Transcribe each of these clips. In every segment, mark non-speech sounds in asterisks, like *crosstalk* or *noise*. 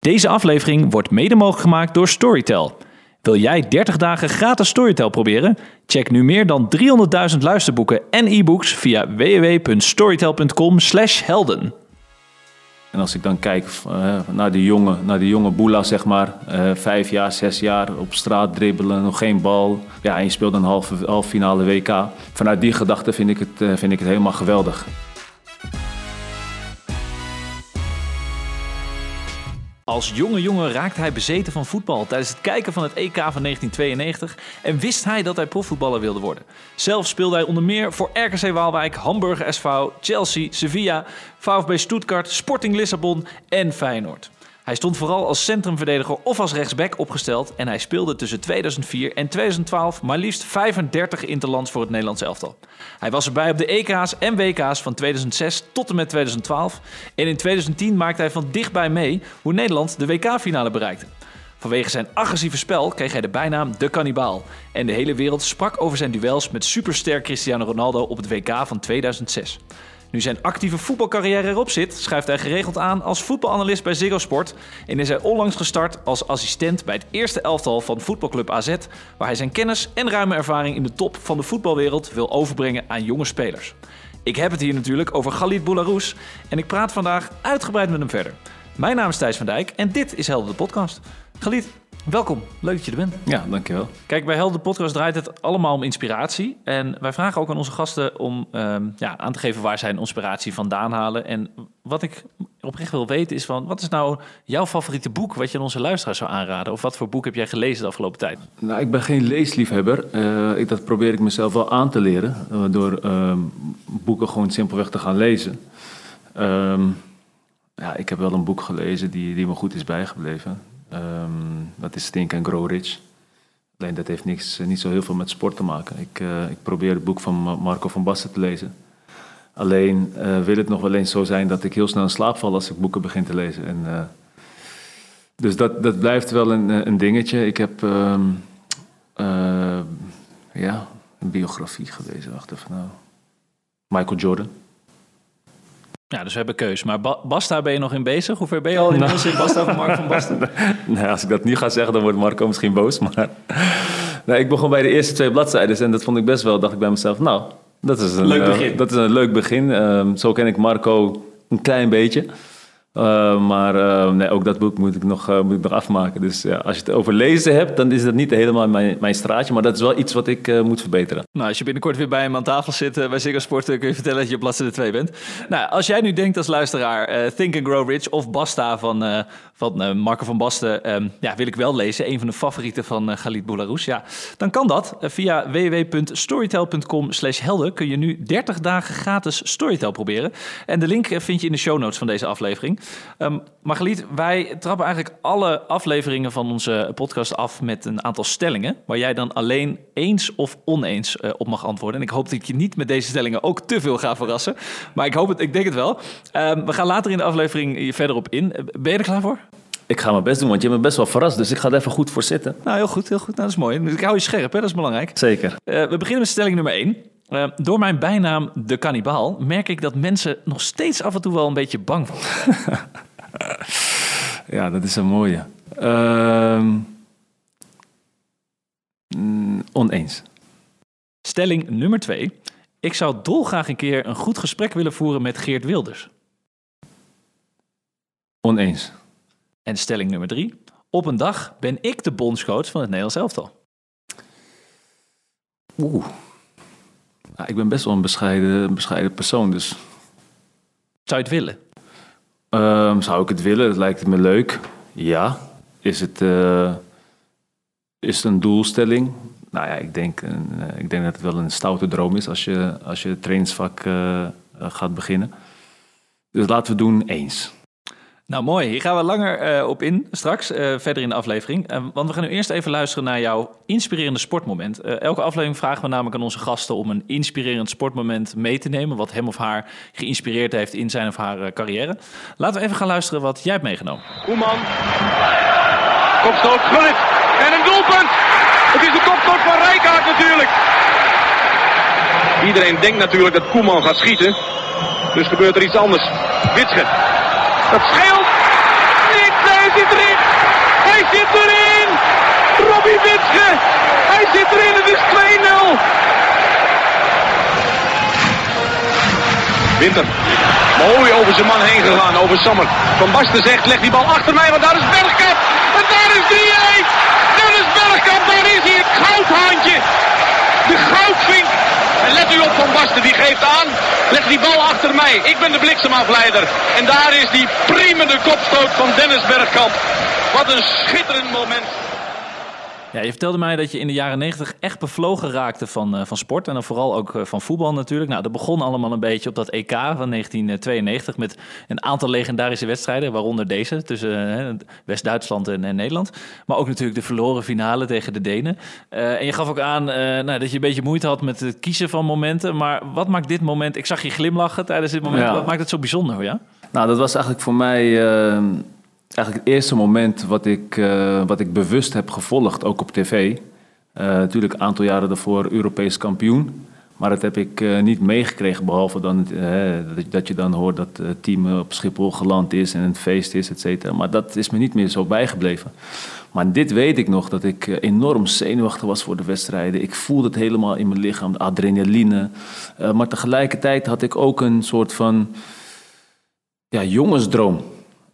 Deze aflevering wordt mede mogelijk gemaakt door Storytel. Wil jij 30 dagen gratis Storytel proberen? Check nu meer dan 300.000 luisterboeken en e-books via www.storytel.com/helden. En als ik dan kijk uh, naar die jonge, naar die jonge Boela, zeg maar, uh, vijf jaar, zes jaar op straat dribbelen, nog geen bal. Ja, en je speelt een halve, halve finale WK. Vanuit die gedachte vind ik het, uh, vind ik het helemaal geweldig. Als jonge jongen raakte hij bezeten van voetbal tijdens het kijken van het EK van 1992 en wist hij dat hij profvoetballer wilde worden. Zelf speelde hij onder meer voor RKC Waalwijk, Hamburger SV, Chelsea, Sevilla, VfB Stuttgart, Sporting Lissabon en Feyenoord. Hij stond vooral als centrumverdediger of als rechtsback opgesteld en hij speelde tussen 2004 en 2012 maar liefst 35 interlands voor het Nederlands elftal. Hij was erbij op de EK's en WK's van 2006 tot en met 2012 en in 2010 maakte hij van dichtbij mee hoe Nederland de WK-finale bereikte. Vanwege zijn agressieve spel kreeg hij de bijnaam de kannibaal. En de hele wereld sprak over zijn duels met superster Cristiano Ronaldo op het WK van 2006. Nu zijn actieve voetbalcarrière erop zit, schuift hij geregeld aan als voetbalanalist bij Ziggo Sport en is hij onlangs gestart als assistent bij het eerste elftal van voetbalclub AZ, waar hij zijn kennis en ruime ervaring in de top van de voetbalwereld wil overbrengen aan jonge spelers. Ik heb het hier natuurlijk over Galit Boularous en ik praat vandaag uitgebreid met hem verder. Mijn naam is Thijs van Dijk en dit is Helder de Podcast. Galit, Welkom, leuk dat je er bent. Ja, dankjewel. Kijk, bij Helden Podcast draait het allemaal om inspiratie. En wij vragen ook aan onze gasten om um, ja, aan te geven waar zij hun inspiratie vandaan halen. En wat ik oprecht wil weten is van, wat is nou jouw favoriete boek wat je aan onze luisteraars zou aanraden? Of wat voor boek heb jij gelezen de afgelopen tijd? Nou, ik ben geen leesliefhebber. Uh, ik, dat probeer ik mezelf wel aan te leren uh, door uh, boeken gewoon simpelweg te gaan lezen. Um, ja, ik heb wel een boek gelezen die, die me goed is bijgebleven. Um, dat is Think and Grow Rich. Alleen dat heeft niks, eh, niet zo heel veel met sport te maken. Ik, uh, ik probeer het boek van Marco van Basten te lezen. Alleen uh, wil het nog wel eens zo zijn dat ik heel snel in slaap val als ik boeken begin te lezen. En, dus dat, dat blijft wel een, een dingetje. Ik heb um, ja, een biografie gelezen. Wacht even nou. Michael Jordan. Ja, dus we hebben keus. Maar ba Basta ben je nog in bezig? Hoe ver ben je al in nou. in Basta van Mark van *laughs* Basten? nee, als ik dat nu ga zeggen, dan wordt Marco misschien boos. Maar ik begon bij de eerste twee bladzijden en dat vond ik best wel, dacht ik bij mezelf, nou, dat is een leuk begin. Uh, dat is een leuk begin. Um, zo ken ik Marco een klein beetje. Uh, maar uh, nee, ook dat boek moet ik nog, uh, moet ik nog afmaken. Dus ja, als je het over lezen hebt, dan is dat niet helemaal mijn, mijn straatje. Maar dat is wel iets wat ik moet verbeteren. Nou, als je binnenkort weer bij hem aan tafel zit bij Ziggo Sport, kun je vertellen dat je op bladzijde 2 bent. Nou, als jij nu denkt als luisteraar, Think and Grow Rich of Basta van, van Marco van Basten, um, ja, wil ik wel lezen. Een van de favorieten van Galit Boularous. Ja, dan kan dat. via www.storytel.com slash helden kun je nu 30 dagen gratis Storytel proberen. En de link vind je in de show notes van deze aflevering. Um, Margaliet, wij trappen eigenlijk alle afleveringen van onze podcast af met een aantal stellingen. Waar jij dan alleen eens of oneens uh, op mag antwoorden. En ik hoop dat ik je niet met deze stellingen ook te veel ga verrassen. Maar ik hoop het, ik denk het wel. Um, we gaan later in de aflevering hier verder op in. Ben je er klaar voor? Ik ga mijn best doen, want je hebt me best wel verrast. Dus ik ga er even goed voor zitten. Nou, heel goed, heel goed. Nou, dat is mooi. Ik hou je scherp, hè? dat is belangrijk. Zeker. Uh, we beginnen met stelling nummer 1. Uh, door mijn bijnaam de kannibaal merk ik dat mensen nog steeds af en toe wel een beetje bang van. *laughs* ja, dat is een mooie. Uh, mm, oneens. Stelling nummer 2. Ik zou dolgraag een keer een goed gesprek willen voeren met Geert Wilders. Oneens. En stelling nummer 3. Op een dag ben ik de bondscoach van het Nederlands elftal. Oeh. Ja, ik ben best wel een bescheiden, bescheiden persoon, dus... Zou je het willen? Um, zou ik het willen? Het lijkt me leuk. Ja. Is het, uh, is het een doelstelling? Nou ja, ik denk, uh, ik denk dat het wel een stoute droom is als je, als je het trainingsvak uh, gaat beginnen. Dus laten we doen eens. Nou, mooi. Hier gaan we langer uh, op in straks, uh, verder in de aflevering. Uh, want we gaan nu eerst even luisteren naar jouw inspirerende sportmoment. elke aflevering vragen we namelijk aan onze gasten om een inspirerend sportmoment mee te nemen. Wat hem of haar geïnspireerd heeft in zijn of haar carrière. Laten we even gaan luisteren wat jij hebt meegenomen. Koeman. Kopstoot, Gullit. En een doelpunt. Het is de kopstoot van Rijkaard natuurlijk. Iedereen denkt natuurlijk dat Koeman gaat schieten. Dus gebeurt er iets anders. Witsche. Dat scheelt. Hij zit erin, het is 2-0. Winter. Mooi over zijn man heen gegaan, over Sommer. Van Basten zegt, leg die bal achter mij, want daar is Bergkamp. En daar is 3-1. Daar is Bergkamp, daar is hij, het goudhandje, De goudvink. En let u op Van Basten, die geeft aan. Leg die bal achter mij, ik ben de bliksemafleider. En daar is die primende kopstoot van Dennis Bergkamp. Wat een schitterend moment. Ja, je vertelde mij dat je in de jaren 90 echt bevlogen raakte van, uh, van sport. En dan vooral ook uh, van voetbal natuurlijk. Nou, dat begon allemaal een beetje op dat EK van 1992 met een aantal legendarische wedstrijden. Waaronder deze tussen uh, West-Duitsland en, en, Nederland. Maar ook natuurlijk de verloren finale tegen de Denen. en je gaf ook aan nou, dat je een beetje moeite had met het kiezen van momenten. Maar wat maakt dit moment... Ik zag je glimlachen tijdens dit moment. Ja. Wat maakt het zo bijzonder voor jou? Nou, dat was eigenlijk voor mij ehm, eigenlijk het eerste moment wat ik, uh, wat ik bewust heb gevolgd, ook op tv. Uh, natuurlijk een aantal jaren daarvoor Europees kampioen. Maar dat heb ik uh, niet meegekregen, behalve dan, dat, je dan hoort dat het team op Schiphol geland is en het feest is, et. Maar dat is me niet meer zo bijgebleven. Maar dit weet ik nog, dat ik enorm zenuwachtig was voor de wedstrijden. Ik voelde het helemaal in mijn lichaam, de adrenaline. maar tegelijkertijd had ik ook een soort van ja, jongensdroom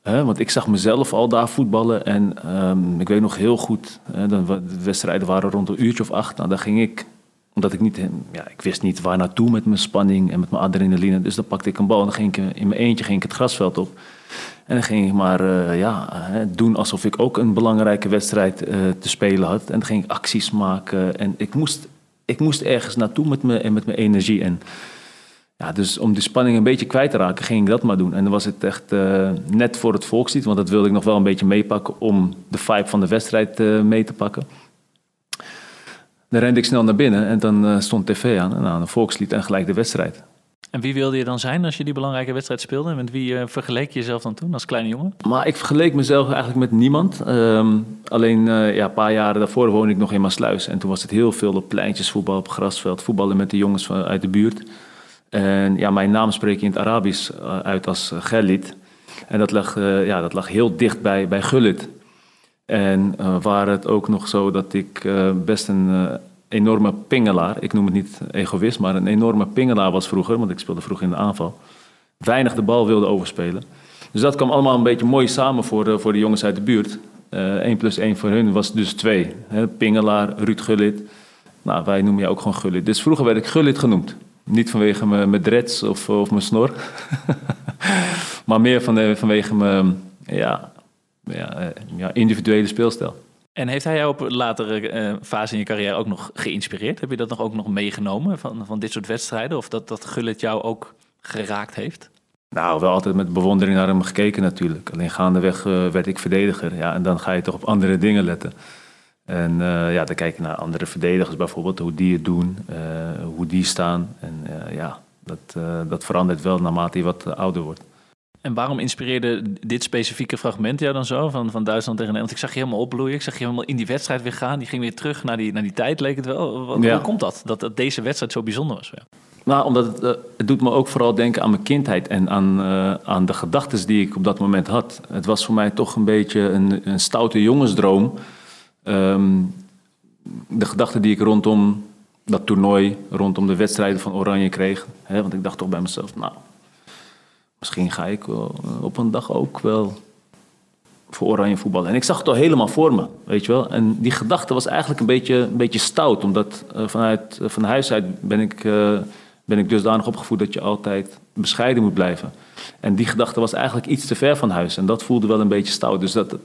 want ik zag mezelf al daar voetballen en um, ik weet nog heel goed, de wedstrijden waren rond een uurtje of acht. Nou, dan ging ik, omdat ik niet, ja, ik wist niet waar naartoe met mijn spanning en met mijn adrenaline. Dus dan pakte ik een bal en dan ging ik in mijn eentje ging ik het grasveld op. En dan ging ik maar uh, ja, doen alsof ik ook een belangrijke wedstrijd uh, te spelen had. En dan ging ik acties maken en ik moest, ik moest ergens naartoe met, me, en met mijn energie. En, ja, dus om die spanning een beetje kwijt te raken, ging ik dat maar doen. En dan was het echt uh, net voor het volkslied, want dat wilde ik nog wel een beetje meepakken om de vibe van de wedstrijd uh, mee te pakken. Dan rende ik snel naar binnen en dan uh, stond tv aan, en nou, een volkslied en gelijk de wedstrijd. En wie wilde je dan zijn als je die belangrijke wedstrijd speelde? En met wie vergeleek je jezelf dan toen als kleine jongen? Maar ik vergeleek mezelf eigenlijk met niemand. Um, alleen ja, een paar jaren daarvoor woonde ik nog in Maasluis. En toen was het heel veel op pleintjes voetbal, op grasveld. Voetballen met de jongens van, uit de buurt. En ja, mijn naam spreek je in het Arabisch eh, uit als eh, Gelit. En dat lag, uh, ja, dat lag heel dicht bij, bij Gullit. En uh, waar het ook nog zo dat ik best een enorme pingelaar, ik noem het niet egoïst, maar een enorme pingelaar was vroeger, want ik speelde vroeger in de aanval. Weinig de bal wilde overspelen. Dus dat kwam allemaal een beetje mooi samen voor voor de jongens uit de buurt. 1 plus 1 voor hun was dus 2. Pingelaar, Ruud Gullit. Nou, wij noemen je ook gewoon Gullit. Dus vroeger werd ik Gullit genoemd. Niet vanwege mijn dreads of, of mijn snor. *laughs* maar meer van de, vanwege mijn ja, ja, eh, ja, individuele speelstijl. En heeft hij jou op latere uh, fase in je carrière ook nog geïnspireerd? Heb je dat nog ook nog meegenomen van, van dit soort wedstrijden? Of dat, dat Gullit jou ook geraakt heeft? Nou, wel altijd met bewondering naar hem gekeken natuurlijk. Alleen gaandeweg uh, werd ik verdediger. Ja, en dan ga je toch op andere dingen letten. En uh, ja, dan kijk je naar andere verdedigers bijvoorbeeld, hoe die het doen, uh, hoe die staan. En uh, ja, dat, dat verandert wel naarmate je wat ouder wordt. En waarom inspireerde dit specifieke fragment jou dan zo van, van Duitsland tegen Nederland? Ik zag je helemaal opbloeien, ik zag je helemaal in die wedstrijd weer gaan. Die ging weer terug naar die, naar die tijd, leek het wel. Wat, ja. Hoe komt dat, dat, dat deze wedstrijd zo bijzonder was? Ja. Nou, omdat het, het doet me ook vooral denken aan mijn kindheid en aan, aan de gedachten die ik op dat moment had. Het was voor mij toch een beetje een, een stoute jongensdroom Um, de gedachte die ik rondom dat toernooi, rondom de wedstrijden van Oranje kreeg. Hè, want ik dacht toch bij mezelf, nou, misschien ga ik op een dag ook wel voor Oranje voetballen. En ik zag het al helemaal voor me, weet je wel. En die gedachte was eigenlijk een beetje, een beetje stout, omdat uh, vanuit uh, van huis uit ben ik, uh, ben ik dusdanig opgevoed dat je altijd bescheiden moet blijven. En die gedachte was eigenlijk iets te ver van huis. En dat voelde wel een beetje stout. Dus dat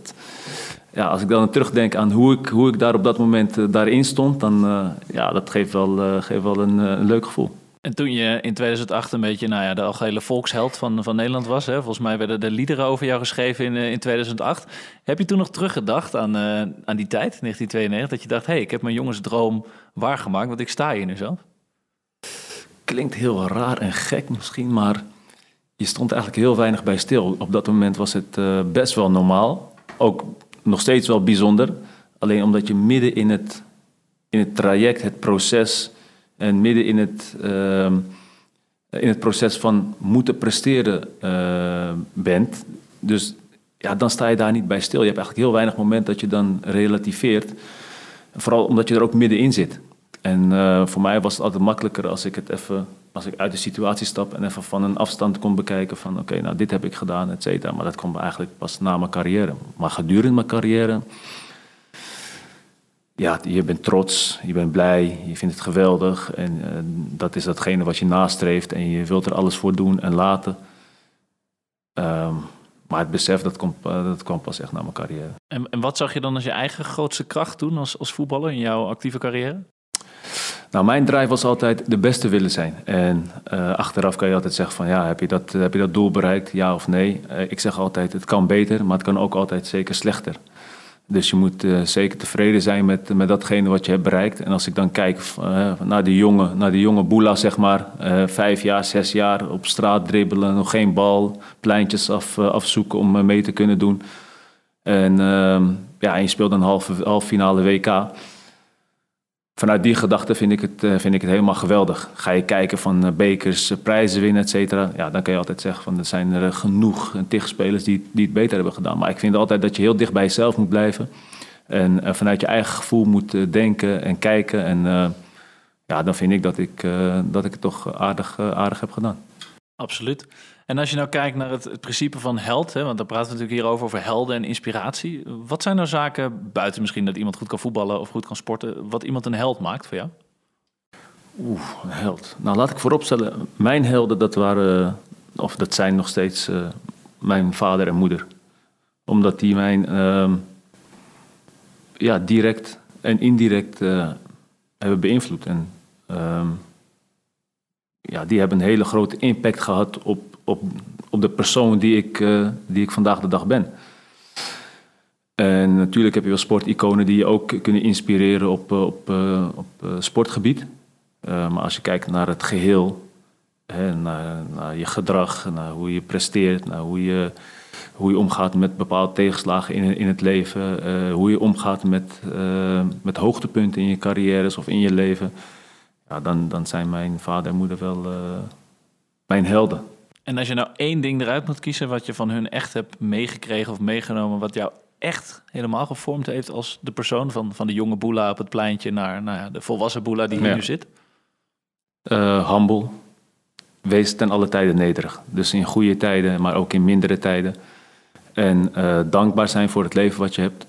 ja, als ik dan terugdenk aan hoe ik, hoe ik daar op dat moment uh, daarin stond, dan uh, ja, dat geeft wel, uh, geeft wel een, een, leuk gevoel. En toen je in 2008 een beetje nou ja, de algehele volksheld van, van Nederland was, hè? volgens mij werden de liederen over jou geschreven in, in 2008. Heb je toen nog teruggedacht aan, aan die tijd, 1992, dat je dacht, hé, hey, ik heb mijn jongensdroom waargemaakt, want ik sta hier nu zelf? Klinkt heel raar en gek misschien, maar je stond eigenlijk heel weinig bij stil. Op dat moment was het best wel normaal. Ook nog steeds wel bijzonder. Alleen omdat je midden in het, in het traject, het proces en midden in het, uh, in het proces van moeten presteren uh, bent. Dus ja, dan sta je daar niet bij stil. Je hebt eigenlijk heel weinig moment dat je dan relativeert. Vooral omdat je er ook middenin zit. En uh, voor mij was het altijd makkelijker als ik het even als ik uit de situatie stap en even van een afstand kon bekijken van oké, nou dit heb ik gedaan, et cetera. Maar dat komt eigenlijk pas na mijn carrière. Maar gedurende mijn carrière, ja, je bent trots, je bent blij, je vindt het geweldig. En eh, dat is datgene wat je nastreeft en je wilt er alles voor doen en laten. Ehm, maar het besef, dat, eh, dat kwam pas echt na mijn carrière. En, en wat zag je dan als je eigen grootste kracht doen als, als voetballer in jouw actieve carrière? Nou, mijn drive was altijd de beste willen zijn. En uh, achteraf kan je altijd zeggen van ja, heb je dat, heb je dat doel bereikt, ja of nee? Uh, ik zeg altijd, het kan beter, maar het kan ook altijd zeker slechter. Dus je moet uh, zeker tevreden zijn met, met datgene wat je hebt bereikt. En als ik dan kijk naar die jonge, naar die jonge Boela, zeg maar, vijf jaar, zes jaar op straat dribbelen, nog geen bal, pleintjes af, afzoeken om mee te kunnen doen. En ehm, ja, je speelt een halve, halve finale WK vanuit die gedachte vind ik, het, eh, vind ik het helemaal geweldig. Ga je kijken van eh, bekers, eh, prijzen winnen, et cetera. Ja, dan kan je altijd zeggen van er zijn er genoeg tegenspelers die, die het beter hebben gedaan. Maar ik vind altijd dat je heel dicht bij jezelf moet blijven. En vanuit je eigen gevoel moet denken en kijken. En ja, dan vind ik dat ik, dat ik het toch aardig, aardig heb gedaan. Absoluut. En als je nou kijkt naar het, principe van held, hè, want dan praten we natuurlijk hierover over helden en inspiratie. Wat zijn nou zaken, buiten misschien dat iemand goed kan voetballen of goed kan sporten, wat iemand een held maakt voor jou? Oeh, een held. Nou, laat ik vooropstellen, mijn helden, dat waren, of dat zijn nog steeds uh, mijn vader en moeder. Omdat die mijn uh, ja, direct en indirect uh, hebben beïnvloed. En uh, ja, die hebben een hele grote impact gehad op op, op de persoon die ik, uh, die ik vandaag de dag ben. En natuurlijk heb je wel sporticonen die je ook kunnen inspireren op, eh, op, uh, op sportgebied. maar als je kijkt naar het geheel, hè, naar, naar, je gedrag, naar hoe je presteert, naar hoe je, hoe je omgaat met bepaalde tegenslagen in, in het leven, hoe je omgaat met, met hoogtepunten in je carrières of in je leven, ja, dan, dan zijn mijn vader en moeder wel mijn helden. En als je nou één ding eruit moet kiezen wat je van hun echt hebt meegekregen of meegenomen, wat jou echt helemaal gevormd heeft als de persoon van, van de jonge boela op het pleintje naar nou ja, de volwassen boela die hier nu zit? Uh, humble. Wees ten alle tijden nederig. Dus in goede tijden, maar ook in mindere tijden. En uh, dankbaar zijn voor het leven wat je hebt.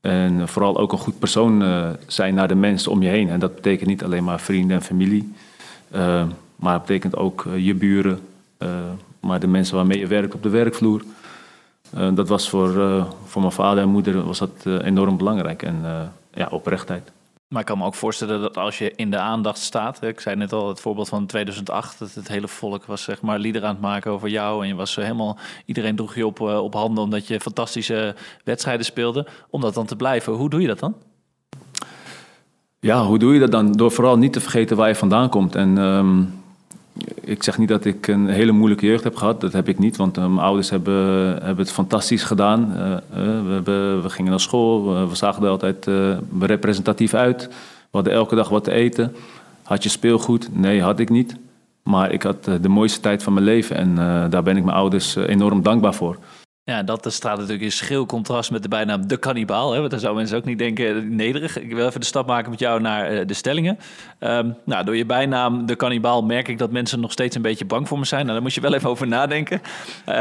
En vooral ook een goed persoon uh, zijn naar de mensen om je heen. En dat betekent niet alleen maar vrienden en familie. maar het betekent ook je buren, eh, maar de mensen waarmee je werkt op de werkvloer, eh, dat was voor, eh, voor mijn vader en moeder was dat, enorm belangrijk. En ja, oprechtheid. Maar ik kan me ook voorstellen dat als je in de aandacht staat, ik zei net al het voorbeeld van 2008, dat het hele volk was zeg maar lieder aan het maken over jou en je was helemaal, iedereen droeg je op, op handen omdat je fantastische wedstrijden speelde, om dat dan te blijven. Hoe doe je dat dan? Ja, hoe doe je dat dan? Door vooral niet te vergeten waar je vandaan komt. En ehm, ik zeg niet dat ik een hele moeilijke jeugd heb gehad. Dat heb ik niet, want eh, mijn ouders hebben, hebben het fantastisch gedaan. Uh, we, hebben, we, gingen naar school, we zagen er altijd representatief uit. We hadden elke dag wat te eten. Had je speelgoed? Nee, had ik niet. Maar ik had de mooiste tijd van mijn leven en daar ben ik mijn ouders enorm dankbaar voor. Ja, dat staat natuurlijk in schil contrast met de bijnaam de kannibaal. Want dan zouden mensen ook niet denken, eh, nederig. Ik wil even de stap maken met jou naar uh, de stellingen. Um, nou, door je bijnaam de kannibaal merk ik dat mensen nog steeds een beetje bang voor me zijn. Nou, daar moet je wel even *laughs* over nadenken. Uh,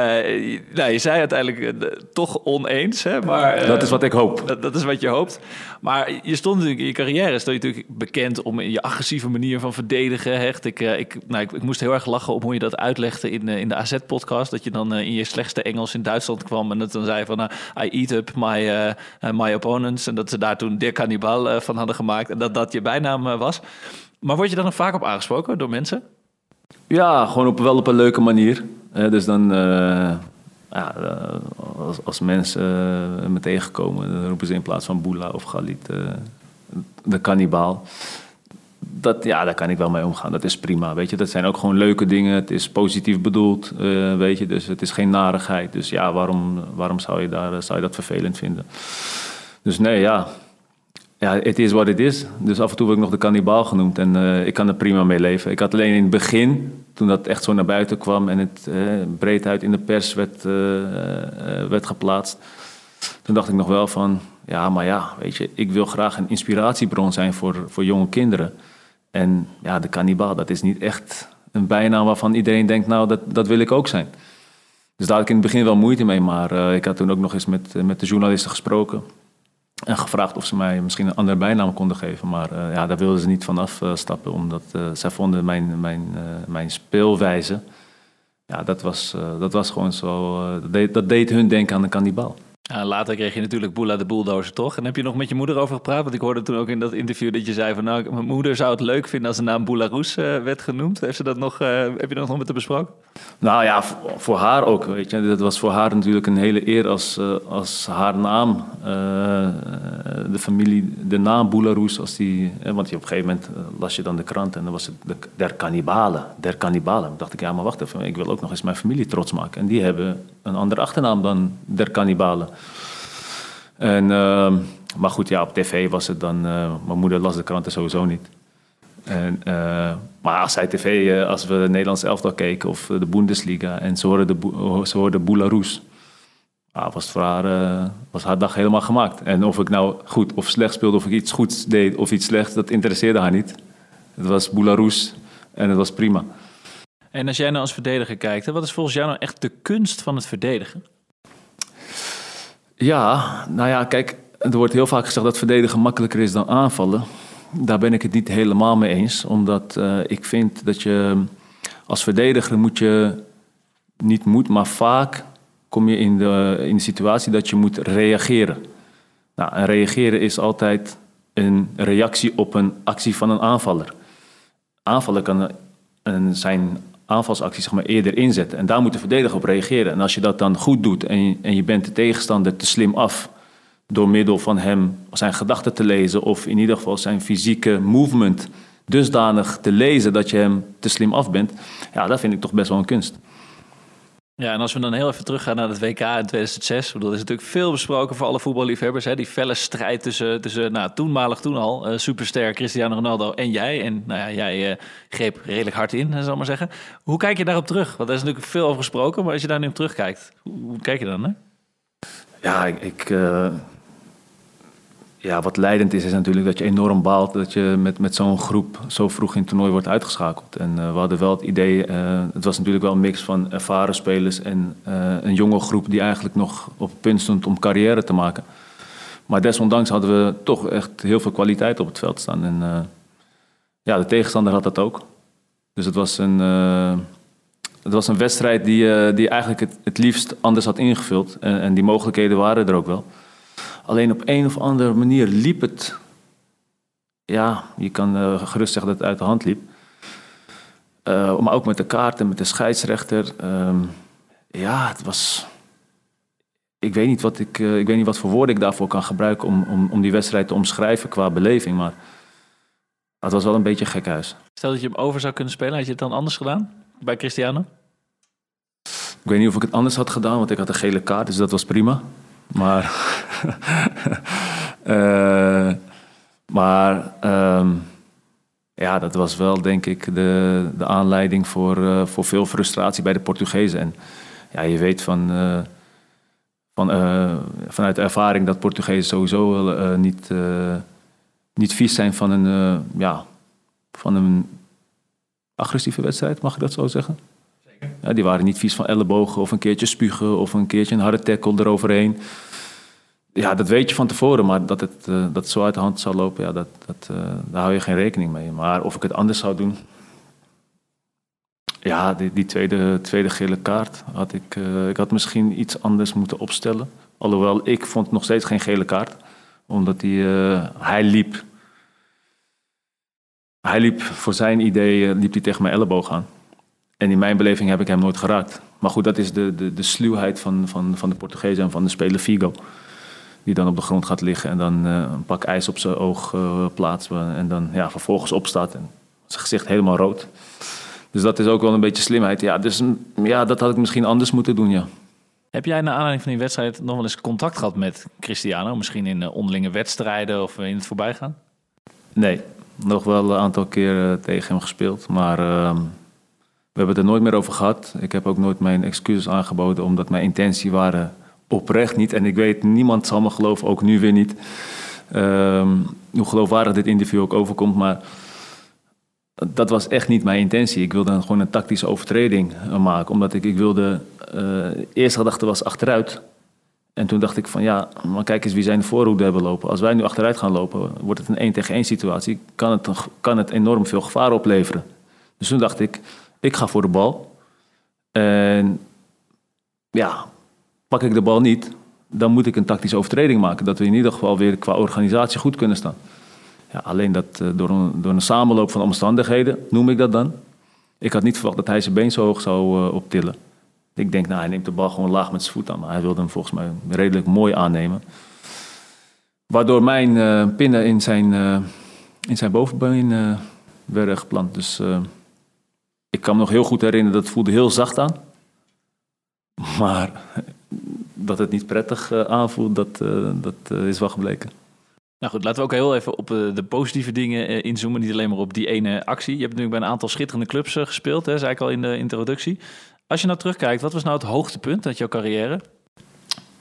nou, je zei uiteindelijk uh, toch oneens, hè? Maar, dat is wat ik hoop. Dat, dat, is wat je hoopt. Maar je stond natuurlijk in je carrière, stond je natuurlijk bekend om je agressieve manier van verdedigen. Hecht. Ik, ik, nou, ik, ik, moest heel erg lachen op hoe je dat uitlegde in, in de AZ-podcast. Dat je dan in je slechtste Engels in Duitsland kwam en dat dan zei van uh, I eat up my, uh, my opponents. En dat ze daar toen De Cannibal uh, van hadden gemaakt en dat dat je bijnaam was. Maar word je dan nog vaak op aangesproken door mensen? Ja, gewoon op, wel op een leuke manier. dus dan, ja, als, als mensen me tegenkomen, dan roepen ze in plaats van Boela of Galit de Cannibal dat, ja, daar kan ik wel mee omgaan. Dat is prima, weet je. Dat zijn ook gewoon leuke dingen. Het is positief bedoeld, uh, weet je. Dus het is geen narigheid. Dus ja, waarom, waarom zou, je daar, zou je dat vervelend vinden? Dus nee, ja. Ja, het is wat het is. Dus af en toe word ik nog de kannibaal genoemd. En uh, ik kan er prima mee leven. Ik had alleen in het begin, toen dat echt zo naar buiten kwam... en het breed uit in de pers werd, werd geplaatst... toen dacht ik nog wel van... Ja, maar ja, weet je, ik wil graag een inspiratiebron zijn voor, voor jonge kinderen. En ja, de kannibaal, dat is niet echt een bijnaam waarvan iedereen denkt, nou, dat, dat wil ik ook zijn. Dus daar had ik in het begin wel moeite mee, maar uh, ik had toen ook nog eens met, met de journalisten gesproken. En gevraagd of ze mij misschien een andere bijnaam konden geven. Maar uh, ja, daar wilden ze niet vanaf uh, stappen, omdat zij vonden mijn, mijn, mijn speelwijze... Ja, dat was, dat was gewoon zo... dat, deed, dat deed hun denken aan de kannibaal. Ja, later kreeg je natuurlijk Boela de Bulldozer, toch? En heb je nog met je moeder over gepraat? Want ik hoorde toen ook in dat interview dat je zei van... nou, mijn moeder zou het leuk vinden als de naam Boela Roes uh, werd genoemd. Dat nog, uh, heb je dat nog met haar besproken? Nou ja, voor haar ook, weet je. Dat was voor haar natuurlijk een hele eer als, als haar naam... de familie, de naam Boela Roes, als die... want op een gegeven moment las je dan de krant en dan was het de, der kannibalen. Der dacht ik, ja, maar wacht even. Ik wil ook nog eens mijn familie trots maken. En die hebben een andere achternaam dan der kannibalen. En, uh, maar goed, ja, op tv was het dan... Uh, mijn moeder las de kranten sowieso niet. En, uh, maar als zij tv, eh, als we Nederlands elftal keken of de Bundesliga... en ze hoorden, de, ze hoorden Boularoes... Ah, was, haar, was haar dag helemaal gemaakt. En of ik nou goed of slecht speelde, of ik iets goeds deed of iets slechts... dat interesseerde haar niet. Het was Boularoes en het was prima. En als jij nou als verdediger kijkt, wat is volgens jou nou echt de kunst van het verdedigen? Ja, nou ja, kijk, er wordt heel vaak gezegd dat verdedigen makkelijker is dan aanvallen. Daar ben ik het niet helemaal mee eens, omdat uh, ik vind dat je als verdediger moet je niet moet, maar vaak kom je in de, in de situatie dat je moet reageren. Nou, en reageren is altijd een reactie op een actie van een aanvaller. Aanvallen kan een, zijn aanvalsactie zeg maar, eerder inzetten. En daar moet de verdediger op reageren. En als je dat dan goed doet en en je bent de tegenstander te slim af door middel van hem zijn gedachten te lezen of in ieder geval zijn fysieke movement dusdanig te lezen dat je hem te slim af bent, ja, dat vind ik toch best wel een kunst. Ja, en als we dan heel even teruggaan naar het WK in 2006. Dat is natuurlijk veel besproken voor alle voetballiefhebbers. Hè? Die felle strijd tussen, tussen nou, toenmalig toen al, uh, superster Cristiano Ronaldo en jij. En nou ja, jij uh, greep redelijk hard in, zal ik maar zeggen. Hoe kijk je daarop terug? Want er is natuurlijk veel over gesproken. Maar als je daar nu op terugkijkt, hoe, kijk je dan? Hè? Ja, ik, uh, ja, wat leidend is, is natuurlijk dat je enorm baalt dat je met, met zo'n groep zo vroeg in het toernooi wordt uitgeschakeld. En uh, we hadden wel het idee, uh, het was natuurlijk wel een mix van ervaren spelers en uh, een jonge groep die eigenlijk nog op het punt stond om carrière te maken. Maar desondanks hadden we toch echt heel veel kwaliteit op het veld staan. En ja, de tegenstander had dat ook. Dus het was een, het was een wedstrijd die, die eigenlijk het, het liefst anders had ingevuld. En, en die mogelijkheden waren er ook wel. Alleen op een of andere manier liep het. Ja, je kan uh, gerust zeggen dat het uit de hand liep. Uh, maar ook met de kaarten, met de scheidsrechter. Uh, ja, het was. Ik weet, niet wat ik, uh, ik weet niet wat voor woorden ik daarvoor kan gebruiken om, om, om die wedstrijd te omschrijven qua beleving. Maar het was wel een beetje gek huis. Stel dat je hem over zou kunnen spelen, had je het dan anders gedaan bij Cristiano? Ik weet niet of ik het anders had gedaan, want ik had een gele kaart, dus dat was prima. Maar, uh, *laughs* maar um, ja, dat was wel denk ik de, de aanleiding voor, uh, voor veel frustratie bij de Portugezen. En ja, je weet van, uh, van, vanuit ervaring dat Portugezen sowieso niet, niet vies zijn van een, ja, van een agressieve wedstrijd, mag ik dat zo zeggen? Die waren niet vies van ellebogen of een keertje spugen of een keertje een harde tackle eroverheen. Ja, dat weet je van tevoren, maar dat het, uh, dat zo uit de hand zou lopen, ja, dat, dat, uh, daar hou je geen rekening mee. Maar of ik het anders zou doen. Ja, die, tweede, tweede gele kaart had ik, uh, ik had misschien iets anders moeten opstellen. Alhoewel, ik vond nog steeds geen gele kaart. Omdat die, hij liep. Hij liep voor zijn idee liep hij tegen mijn elleboog aan. En in mijn beleving heb ik hem nooit geraakt. Maar goed, dat is de, de, de sluwheid van, van, van de Portugezen en van de speler Figo. Die dan op de grond gaat liggen en dan uh, een pak ijs op zijn oog uh, plaatst. En dan ja, vervolgens opstaat en zijn gezicht helemaal rood. Dus dat is ook wel een beetje slimheid. Ja, dus ja, dat had ik misschien anders moeten doen, ja. Heb jij naar aanleiding van die wedstrijd nog wel eens contact gehad met Cristiano? Misschien in uh, onderlinge wedstrijden of in het voorbijgaan? Nee, nog wel een aantal keer tegen hem gespeeld. Maar ehm, we hebben het er nooit meer over gehad. Ik heb ook nooit mijn excuses aangeboden, omdat mijn intentie waren oprecht niet. En ik weet, niemand zal me geloven, ook nu weer niet. Um, hoe geloofwaardig dit interview ook overkomt. Maar dat was echt niet mijn intentie. Ik wilde gewoon een tactische overtreding eh, maken. Omdat ik, ik wilde... Uh, eerste gedachte was achteruit. En toen dacht ik van ja, maar kijk eens wie zijn de voorhoede hebben lopen. Als wij nu achteruit gaan lopen, wordt het een 1 tegen 1 situatie. Kan het, kan het enorm veel gevaar opleveren. Dus toen dacht ik, ik ga voor de bal. En ja, pak ik de bal niet, dan moet ik een tactische overtreding maken. Dat we in ieder geval weer qua organisatie goed kunnen staan. Ja, alleen dat uh, door, een, door een samenloop van omstandigheden, noem ik dat dan. Ik had niet verwacht dat hij zijn been zo hoog zou uh, optillen. Ik denk, nou, hij neemt de bal gewoon laag met zijn voet aan. Maar hij wilde hem volgens mij redelijk mooi aannemen. Waardoor mijn uh, pinnen in zijn, in zijn bovenbeen werden geplant. Dus ik kan me nog heel goed herinneren, dat voelde heel zacht aan. Maar dat het niet prettig aanvoelt, dat, dat is wel gebleken. Nou goed, laten we ook heel even op de positieve dingen inzoomen. Niet alleen maar op die ene actie. Je hebt natuurlijk bij een aantal schitterende clubs gespeeld, hè, zei ik al in de introductie. Als je nou terugkijkt, wat was nou het hoogtepunt uit jouw carrière?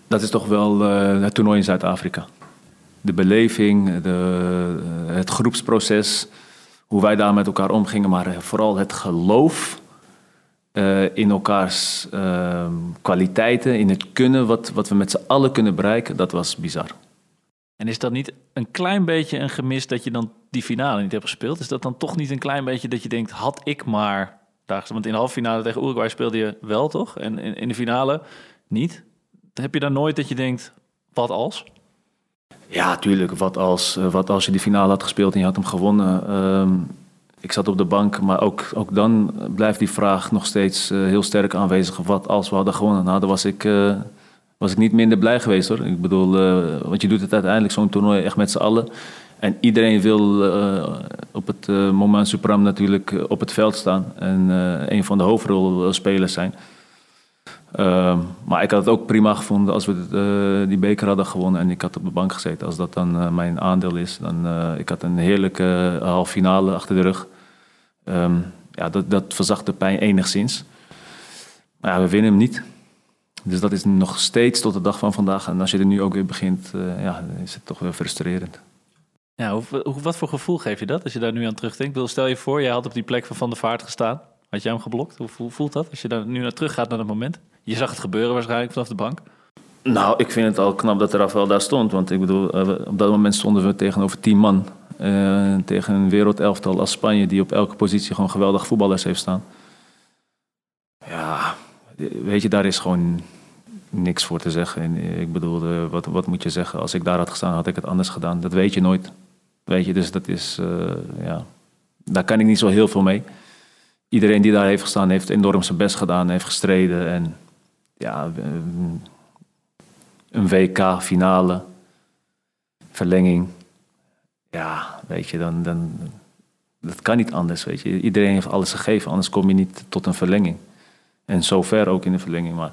Dat is toch wel uh, het toernooi in Zuid-Afrika. De beleving, de, het groepsproces, hoe wij daar met elkaar omgingen, maar vooral het geloof uh, in elkaars uh, kwaliteiten, in het kunnen, wat, wat we met z'n allen kunnen bereiken, dat was bizar. En is dat niet een klein beetje een gemis dat je dan die finale niet hebt gespeeld? Is dat dan toch niet een klein beetje dat je denkt, had ik maar want in de halve finale tegen Uruguay speelde je wel, toch? En in, in de finale niet. Heb je dan nooit dat je denkt, wat als? Ja, tuurlijk. Wat als, eh, wat als je die finale had gespeeld en je had hem gewonnen? Ehm, ik zat op de bank, maar ook, ook dan blijft die vraag nog steeds uh, heel sterk aanwezig. Wat als we hadden gewonnen? Nou, dan was ik, uh, was ik niet minder blij geweest hoor. Ik bedoel, want je doet het uiteindelijk zo'n toernooi echt met z'n allen. En iedereen wil op het moment suprem natuurlijk op het veld staan en een van de hoofdrolspelers zijn. Ehm, maar ik had het ook prima gevonden als we die beker hadden gewonnen en ik had op de bank gezeten. Als dat dan mijn aandeel is, dan ik had een heerlijke halve finale achter de rug. Um, ja, dat, dat verzacht de pijn enigszins. Maar ja, we winnen hem niet. Dus dat is nog steeds tot de dag van vandaag. En als je er nu ook weer begint, ja, is het toch wel frustrerend. Ja, hoe, wat voor gevoel geef je dat als je daar nu aan terugdenkt? Stel je voor, jij had op die plek van Van der Vaart gestaan. Had jij hem geblokt? Hoe voelt dat als je daar nu naar terug gaat naar dat moment? Je zag het gebeuren waarschijnlijk vanaf de bank. Nou, ik vind het al knap dat Rafael daar stond. Want ik bedoel, eh, op dat moment stonden we tegenover tien man. Uh, tegen een wereldelftal als Spanje, die op elke positie gewoon geweldig voetballers heeft staan. Ja, weet je, daar is gewoon niks voor te zeggen. En ik bedoel, wat, wat moet je zeggen? Als ik daar had gestaan, had ik het anders gedaan. Dat weet je nooit. Weet je, dus dat is, ja, daar kan ik niet zo heel veel mee. Iedereen die daar heeft gestaan, heeft enorm zijn best gedaan, heeft gestreden. En ja, een WK-finale, verlenging. Ja, weet je, dan, dan, dat kan niet anders, weet je. Iedereen heeft alles gegeven, anders kom je niet tot een verlenging. En zover ook in de verlenging, maar...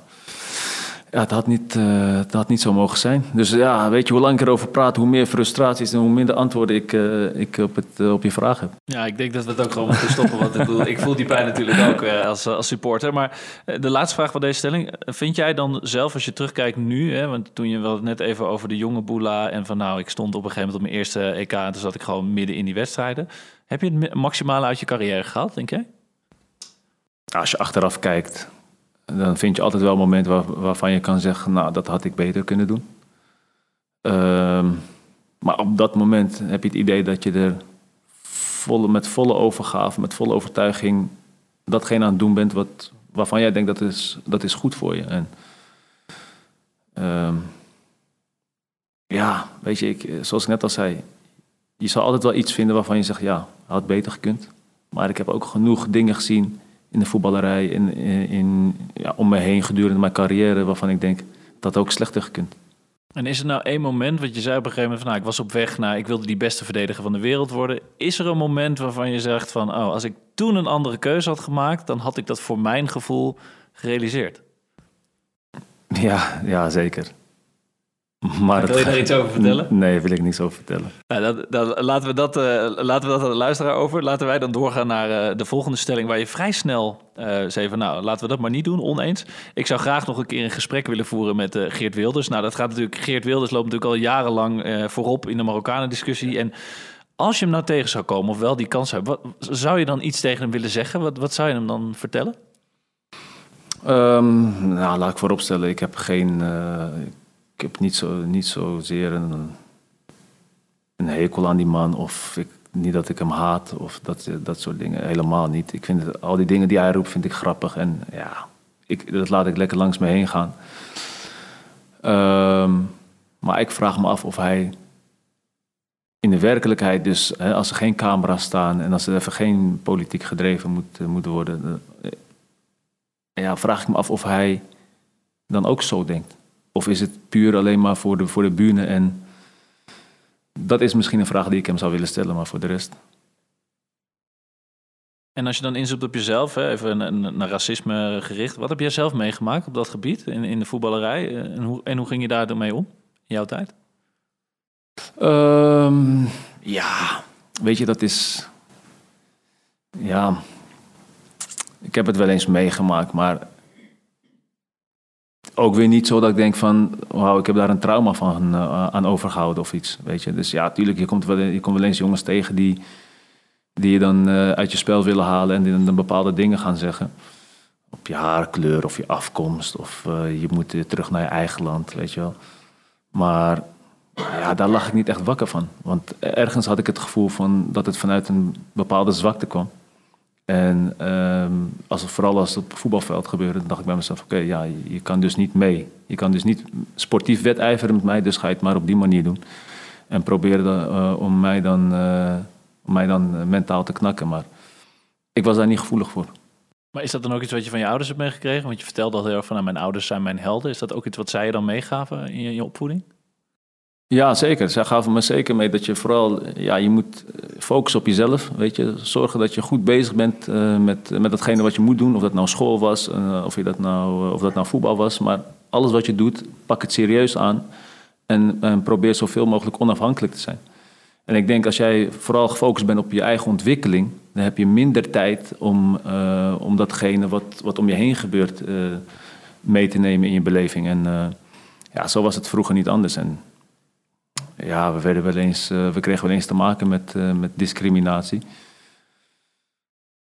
Ja, het had, niet, uh, het had niet zo mogen zijn. Dus ja, weet je, hoe lang ik erover praat, hoe meer frustraties en hoe minder antwoorden ik, uh, ik op, het, uh, op je vraag heb. Ja, ik denk dat we het ook gewoon moeten stoppen. Want ik, bedoel, ik voel die pijn natuurlijk ook als, als supporter. Maar de laatste vraag van deze stelling. Vind jij dan zelf, als je terugkijkt nu, hè, want toen je wel net even over de jonge Boela en van nou, ik stond op een gegeven moment op mijn eerste EK en toen zat ik gewoon midden in die wedstrijden. Heb je het maximale uit je carrière gehaald, denk jij? Als je achteraf kijkt, dan vind je altijd wel momenten waar, waarvan je kan zeggen, nou, dat had ik beter kunnen doen. Um, maar op dat moment heb je het idee dat je er volle, met volle overgave, met volle overtuiging, datgene aan het doen bent wat, waarvan jij denkt dat is, dat is goed voor je. En, um, ja, weet je, ik, zoals ik net al zei, je zal altijd wel iets vinden waarvan je zegt, ja, had beter gekund. Maar ik heb ook genoeg dingen gezien in de voetballerij, in, in, ja, om me heen gedurende mijn carrière, waarvan ik denk dat ook slechter gekund. En is er nou één moment, wat je zei op een gegeven moment van, nou, ik was op weg naar, ik wilde die beste verdediger van de wereld worden. Is er een moment waarvan je zegt van, oh, als ik toen een andere keuze had gemaakt, dan had ik dat voor mijn gevoel gerealiseerd? Ja, ja zeker. Maar wil je daar iets over vertellen? Nee, wil ik niets over vertellen. Nou, dat, laten, we dat, uh, laten we dat aan de luisteraar over. Laten wij dan doorgaan naar uh, de volgende stelling... waar je vrij snel uh, zei van... nou, laten we dat maar niet doen, oneens. Ik zou graag nog een keer een gesprek willen voeren met Geert Wilders. Nou, dat gaat natuurlijk... Geert Wilders loopt natuurlijk al jarenlang voorop in de Marokkanen-discussie... en Als je hem nou tegen zou komen, of wel die kans hebben, wat, zou je dan iets tegen hem willen zeggen? Wat, wat zou je hem dan vertellen? Um, nou, laat ik vooropstellen, ik heb geen. Ik heb niet, zo, niet zozeer een, een hekel aan die man. Of ik, niet dat ik hem haat of dat, dat soort dingen. Helemaal niet. Ik vind al die dingen die hij roept, vind ik grappig. En ja, ik, dat laat ik lekker langs me heen gaan. Um, maar ik vraag me af of hij in de werkelijkheid, dus hè, als er geen camera's staan en als er even geen politiek gedreven moet, uh, moet worden, uh, ja, vraag ik me af of hij dan ook zo denkt. Of is het puur alleen maar voor de, voor de bühne en dat is misschien een vraag die ik hem zou willen stellen, maar voor de rest. En als je dan inzoekt op jezelf, hè, even naar racisme gericht, wat heb jij zelf meegemaakt op dat gebied in, in de voetballerij? Eh, en hoe, en hoe ging je daar mee om in jouw tijd? Um, ja, weet je, dat is. Ja, ik heb het wel eens meegemaakt, maar ook weer niet zo dat ik denk van, wauw, ik heb daar een trauma van uh, aan overgehouden of iets, weet je. Dus ja, tuurlijk, je komt wel, je komt wel eens jongens tegen die, die je dan uh, uit je spel willen halen en die dan bepaalde dingen gaan zeggen. Op je haarkleur of je afkomst of uh, je moet terug naar je eigen land, weet je wel. Maar ja, daar lag ik niet echt wakker van. Want ergens had ik het gevoel van dat het vanuit een bepaalde zwakte kwam. En als het, vooral als het op het voetbalveld gebeurde, dan dacht ik bij mezelf: oké, ja, je, kan dus niet mee. Je kan dus niet sportief wedijveren met mij, dus ga je het maar op die manier doen. En proberen uh, om mij dan, uh, om mij dan mentaal te knakken. Maar ik was daar niet gevoelig voor. Maar is dat dan ook iets wat je van je ouders hebt meegekregen? Want je vertelde al heel erg van nou, mijn ouders zijn mijn helden. Is dat ook iets wat zij je dan meegaven in je opvoeding? Ja, zeker. Zij gaven me zeker mee dat je vooral, ja, je moet focussen op jezelf. Weet je, zorgen dat je goed bezig bent uh, met, met datgene wat je moet doen. Of dat nou school was, of, je dat nou, of dat nou voetbal was. Maar alles wat je doet, pak het serieus aan. En, en probeer zoveel mogelijk onafhankelijk te zijn. En ik denk als jij vooral gefocust bent op je eigen ontwikkeling, dan heb je minder tijd om, om datgene wat, wat om je heen gebeurt mee te nemen in je beleving. En ja, zo was het vroeger niet anders. En ja, we, werden wel eens, uh, we kregen wel eens te maken met, uh, met discriminatie.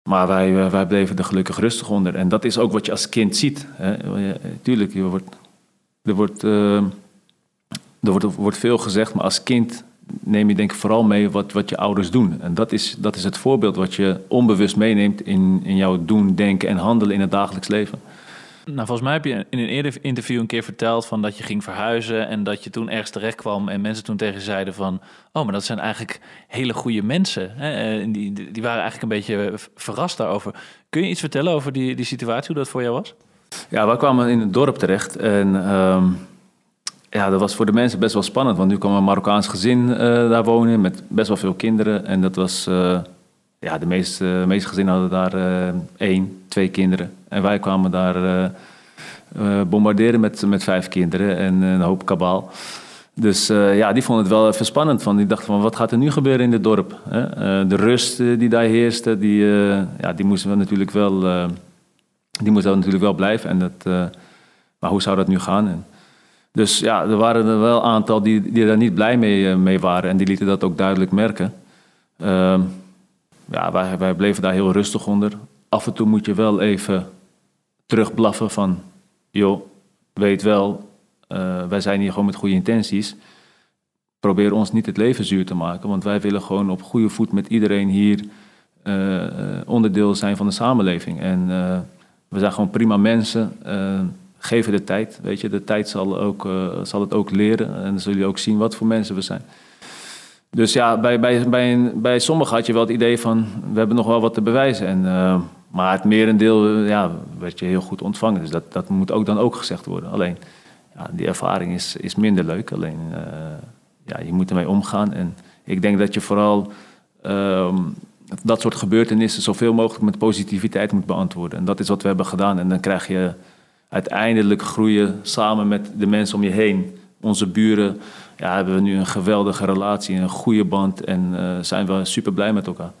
Maar wij, uh, wij bleven er gelukkig rustig onder. En dat is ook wat je als kind ziet. Hè. Tuurlijk, je wordt, er, wordt, er wordt, wordt veel gezegd, maar als kind neem je denk ik vooral mee wat, wat je ouders doen. En dat is, dat is het voorbeeld wat je onbewust meeneemt in, in jouw doen, denken en handelen in het dagelijks leven. Nou, volgens mij heb je in een eerder interview een keer verteld van dat je ging verhuizen en dat je toen ergens terecht kwam en mensen toen tegen je zeiden van, oh, maar dat zijn eigenlijk hele goede mensen. Hè? En die, die waren eigenlijk een beetje verrast daarover. Kun je iets vertellen over die, die situatie, hoe dat voor jou was? Ja, we kwamen in het dorp terecht en um, ja, dat was voor de mensen best wel spannend, want nu kwam een Marokkaans gezin uh, daar wonen met best wel veel kinderen en dat was... Uh, ja, de meeste, meeste gezinnen hadden daar uh, één, twee kinderen. En wij kwamen daar uh, uh, bombarderen met, met vijf kinderen en een hoop kabaal. Dus ja, die vonden het wel even spannend. Die dachten van, wat gaat er nu gebeuren in dit dorp? de rust die daar heerste, die, ja, die moesten we natuurlijk wel, die moest natuurlijk wel blijven. En dat, maar hoe zou dat nu gaan? Dus ja, er waren er wel een aantal die, die daar niet blij mee, mee waren. En die lieten dat ook duidelijk merken. Ja, wij, bleven daar heel rustig onder. Af en toe moet je wel even terugblaffen van... joh, weet wel, uh, wij zijn hier gewoon met goede intenties. Probeer ons niet het leven zuur te maken... want wij willen gewoon op goede voet met iedereen hier... Uh, onderdeel zijn van de samenleving. En uh, we zijn gewoon prima mensen. geven de tijd, weet je. De tijd zal, ook, zal het ook leren. En dan zul je ook zien wat voor mensen we zijn. Dus ja, bij, bij, bij, bij sommigen had je wel het idee van, we hebben nog wel wat te bewijzen. En, uh, maar het merendeel ja, werd je heel goed ontvangen. Dus dat, dat moet ook dan ook gezegd worden. Alleen, ja, die ervaring is, is minder leuk. Alleen, uh, ja, je moet ermee omgaan. En ik denk dat je vooral uh, dat soort gebeurtenissen zoveel mogelijk met positiviteit moet beantwoorden. En dat is wat we hebben gedaan. En dan krijg je uiteindelijk groeien samen met de mensen om je heen. Onze buren, ja, hebben we nu een geweldige relatie, een goede band en uh, zijn we super blij met elkaar.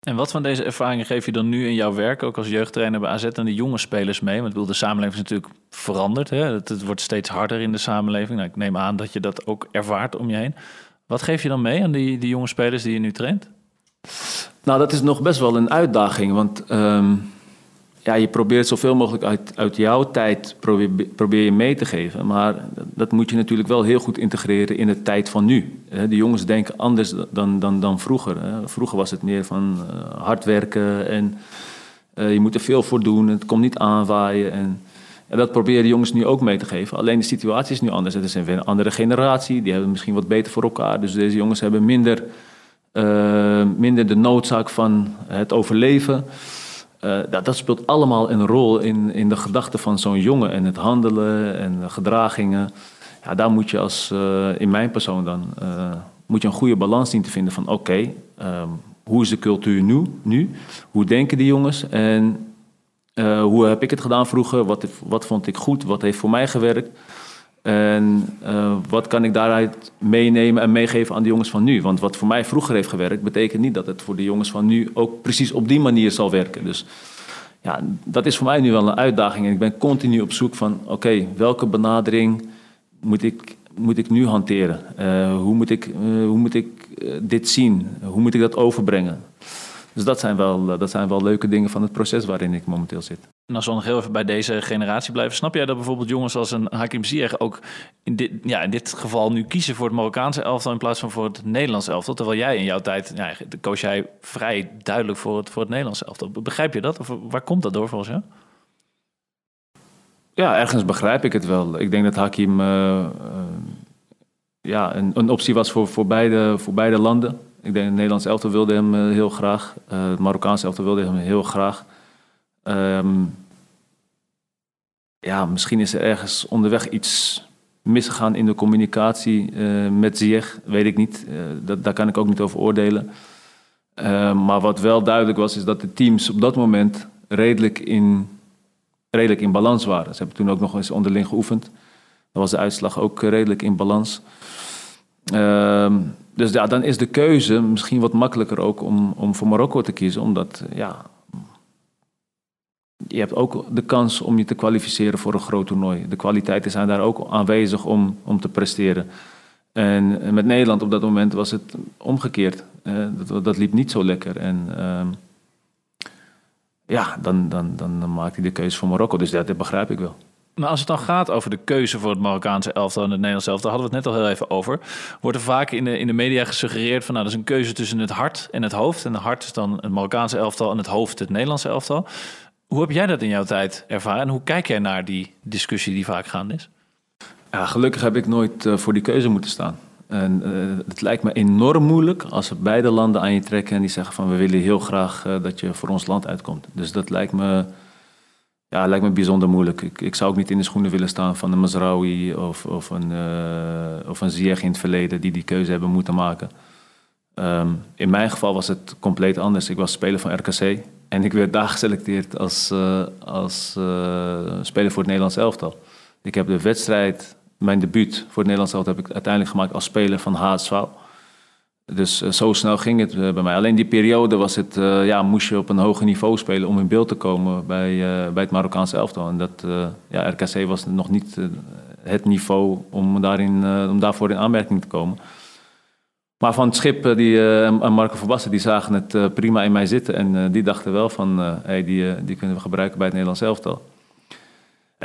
En wat van deze ervaringen geef je dan nu in jouw werk, ook als jeugdtrainer bij AZ, aan de jonge spelers mee? Want ik bedoel, de samenleving is natuurlijk veranderd. Hè? Het, het wordt steeds harder in de samenleving. Nou, ik neem aan dat je dat ook ervaart om je heen. Wat geef je dan mee aan die, die jonge spelers die je nu traint? Nou, dat is nog best wel een uitdaging. Want ehm, ja, je probeert zoveel mogelijk uit, uit jouw tijd probeer, je mee te geven. Maar dat moet je natuurlijk wel heel goed integreren in de tijd van nu. De jongens denken anders dan, dan, dan vroeger. Vroeger was het meer van eh, hard werken en eh, je moet er veel voor doen. Het komt niet aanwaaien. En, en dat proberen de jongens nu ook mee te geven. Alleen de situatie is nu anders. Het is een andere generatie. Die hebben misschien wat beter voor elkaar. Dus deze jongens hebben minder, uh, minder de noodzaak van het overleven. Dat, dat, speelt allemaal een rol in, in de gedachten van zo'n jongen en het handelen en gedragingen. Ja, daar moet je als, uh, in mijn persoon dan, uh, moet je een goede balans zien te vinden van oké, um, hoe is de cultuur nu, nu? Hoe denken die jongens? En hoe heb ik het gedaan vroeger? Wat, wat vond ik goed? Wat heeft voor mij gewerkt? En uh, wat kan ik daaruit meenemen en meegeven aan de jongens van nu? Want wat voor mij vroeger heeft gewerkt, betekent niet dat het voor de jongens van nu ook precies op die manier zal werken. Dus ja, dat is voor mij nu wel een uitdaging. En ik ben continu op zoek van, oké, welke benadering moet ik, moet ik nu hanteren? Uh, hoe moet ik, uh, hoe moet ik dit zien? Hoe moet ik dat overbrengen? Dus dat zijn, wel, dat zijn wel leuke dingen van het proces waarin ik momenteel zit. En als we nog heel even bij deze generatie blijven, snap jij dat bijvoorbeeld jongens als een Hakim Ziyech ook in dit, ja, in dit geval nu kiezen voor het Marokkaanse elftal in plaats van voor het Nederlandse elftal? Terwijl jij in jouw tijd, ja, koos jij vrij duidelijk voor het, voor het Nederlandse elftal. Begrijp je dat? Of waar komt dat door volgens jou? Ja, ergens begrijp ik het wel. Ik denk dat Hakim uh, uh, ja, een, een, optie was voor, voor, beide, voor beide landen. Ik denk het Nederlands elftal wilde hem uh, heel graag. het Marokkaanse elftal wilde hem heel graag. Um, ja, misschien is er ergens onderweg iets misgegaan in de communicatie uh, met Ziyech, weet ik niet. Uh, dat, daar kan ik ook niet over oordelen. Uh, maar wat wel duidelijk was, is dat de teams op dat moment redelijk in, redelijk in balans waren. Ze hebben toen ook nog eens onderling geoefend. Dan was de uitslag ook redelijk in balans. Ehm, dus dan is de keuze misschien wat makkelijker ook om, om voor Marokko te kiezen. Omdat ja, je hebt ook de kans om je te kwalificeren voor een groot toernooi. De kwaliteiten zijn daar ook aanwezig om, om te presteren. En met Nederland op dat moment was het omgekeerd. dat, dat, liep niet zo lekker. En uh, ja, dan, dan, dan, maakt hij de keuze voor Marokko. Dus dat begrijp ik wel. Maar als het dan gaat over de keuze voor het Marokkaanse elftal en het Nederlandse elftal, hadden we het net al heel even over. Wordt er vaak in de, in de media gesuggereerd van nou, dat is een keuze tussen het hart en het hoofd. En het hart is dan het Marokkaanse elftal en het hoofd het Nederlandse elftal. Hoe heb jij dat in jouw tijd ervaren en hoe kijk jij naar die discussie die vaak gaande is? Ja, gelukkig heb ik nooit uh, voor die keuze moeten staan. En uh, het lijkt me enorm moeilijk als beide landen aan je trekken en die zeggen van we willen heel graag uh, dat je voor ons land uitkomt. Dus dat lijkt me, ja, lijkt me bijzonder moeilijk. Ik, ik zou ook niet in de schoenen willen staan van een Mazraoui of, of een, of een Ziyech in het verleden die die keuze hebben moeten maken. Um, in mijn geval was het compleet anders. Ik was speler van RKC. En ik werd daar *laughs* geselecteerd als, uh, als uh, speler voor het Nederlands elftal. Ik heb de wedstrijd, mijn debuut voor het Nederlands elftal, heb ik uiteindelijk gemaakt als speler van HSV. Dus uh, zo snel ging het bij mij. Alleen die periode was het, ja, moest je op een hoger niveau spelen om in beeld te komen bij, bij het Marokkaanse elftal. En dat, ja, RKC was nog niet het niveau om, daarin, om daarvoor in aanmerking te komen. Maar van het schip eh, die, en Marco Verbassen, die zagen het prima in mij zitten. En die dachten wel van, hey, die, die kunnen we gebruiken bij het Nederlands elftal.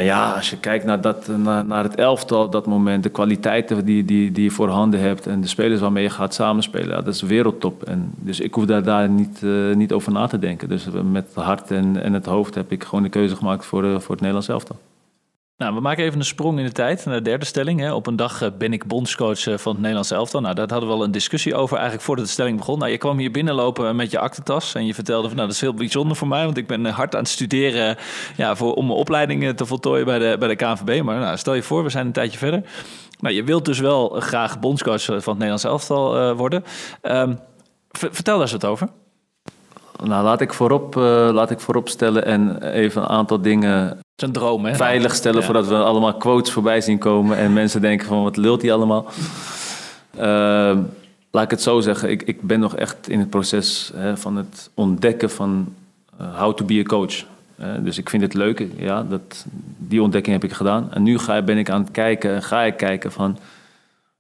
Ja, als je kijkt naar, dat, naar, het elftal op dat moment, de kwaliteiten die, die, die je voorhanden hebt en de spelers waarmee je gaat samenspelen, dat is wereldtop. En dus ik hoef daar, daar niet, niet over na te denken. Dus met het hart en, en het hoofd heb ik gewoon de keuze gemaakt voor, voor het Nederlands elftal. Nou, we maken even een sprong in de tijd naar de derde stelling. Hè. Op een dag eh, ben ik bondscoach eh, van het Nederlands elftal. Nou, daar hadden we al een discussie over eigenlijk voordat de stelling begon. Nou, je kwam hier binnenlopen met je aktentas en je vertelde van... nou, dat is heel bijzonder voor mij, want ik ben eh, hard aan het studeren... Ja, voor, om mijn opleiding te voltooien bij de, bij de KNVB. Maar nou, stel je voor, we zijn een tijdje verder. Nou, je wilt dus wel graag bondscoach van het Nederlands elftal worden. Um, vertel daar eens wat over. Nou, laat ik, voorop, laat ik voorop stellen en even een aantal dingen zijn droom, hè? Veilig stellen ja. voordat we allemaal quotes voorbij zien komen en mensen denken van wat lult hij allemaal. Uh, laat ik het zo zeggen, ik, ik ben nog echt in het proces hè, van het ontdekken van uh, how to be a coach. Uh, dus ik vind het leuk, ja, dat, die ontdekking heb ik gedaan. En nu ga, ben ik aan het kijken, ga ik kijken van,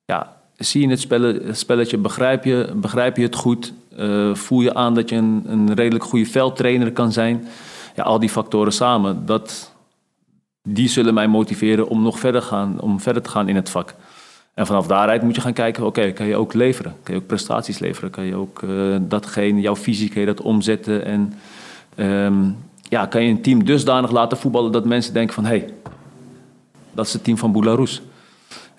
ja, zie je het spelletje, begrijp je, begrijp je het goed? Uh, voel je aan dat je een, een redelijk goede veldtrainer kan zijn? Ja, al die factoren samen, dat, die zullen mij motiveren om nog verder, gaan, om verder te gaan in het vak. En vanaf daaruit moet je gaan kijken, oké, kan je ook leveren? Kan je ook prestaties leveren? Kan je ook uh, datgene, jouw visie, kan dat omzetten? En um, ja, kan je een team dusdanig laten voetballen dat mensen denken van... hé, hey, dat is het team van Boularus.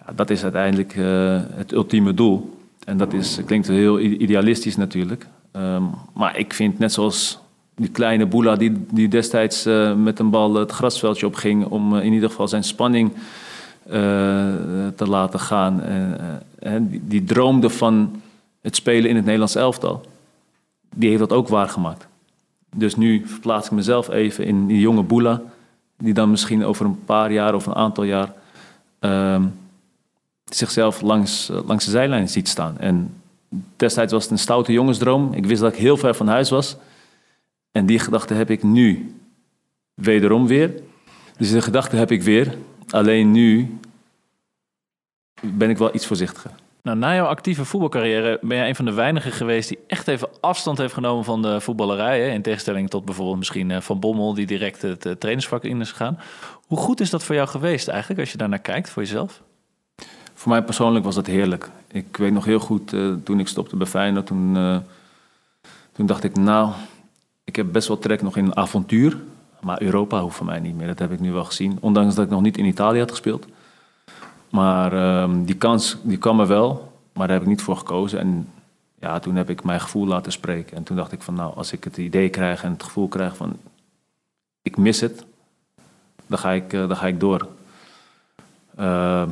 Ja, dat is uiteindelijk uh, het ultieme doel. En dat is, klinkt heel idealistisch natuurlijk. Um, maar ik vind net zoals die kleine Boela die, die destijds uh, met een bal het grasveldje opging... om uh, in ieder geval zijn spanning te laten gaan. die, die droomde van het spelen in het Nederlands elftal. Die heeft dat ook waargemaakt. Dus nu verplaats ik mezelf even in die jonge Boela, die dan misschien over een paar jaar of een aantal jaar uh, zichzelf langs, langs de zijlijn ziet staan. En destijds was het een stoute jongensdroom. Ik wist dat ik heel ver van huis was. En die gedachte heb ik nu wederom weer. Dus de gedachte heb ik weer. Alleen nu ben ik wel iets voorzichtiger. Nou, na jouw actieve voetbalcarrière ben jij een van de weinigen geweest die echt even afstand heeft genomen van de voetballerij. Hè? In tegenstelling tot bijvoorbeeld misschien eh, Van Bommel, die direct het uh, trainersvak in is gegaan. Hoe goed is dat voor jou geweest eigenlijk, als je daar naar kijkt, voor jezelf? Voor mij persoonlijk was dat heerlijk. Ik weet nog heel goed, uh, toen ik stopte bij Feyenoord, toen, toen dacht ik, nou, ik heb best wel trek nog in een avontuur. Maar Europa hoeft voor mij niet meer, dat heb ik nu wel gezien. Ondanks dat ik nog niet in Italië had gespeeld. Maar um, die kans die kwam er wel, maar daar heb ik niet voor gekozen. En ja, toen heb ik mijn gevoel laten spreken. En toen dacht ik van nou, als ik het idee krijg en het gevoel krijg van ik mis het, dan ga ik, uh, dan ga ik door. Uh,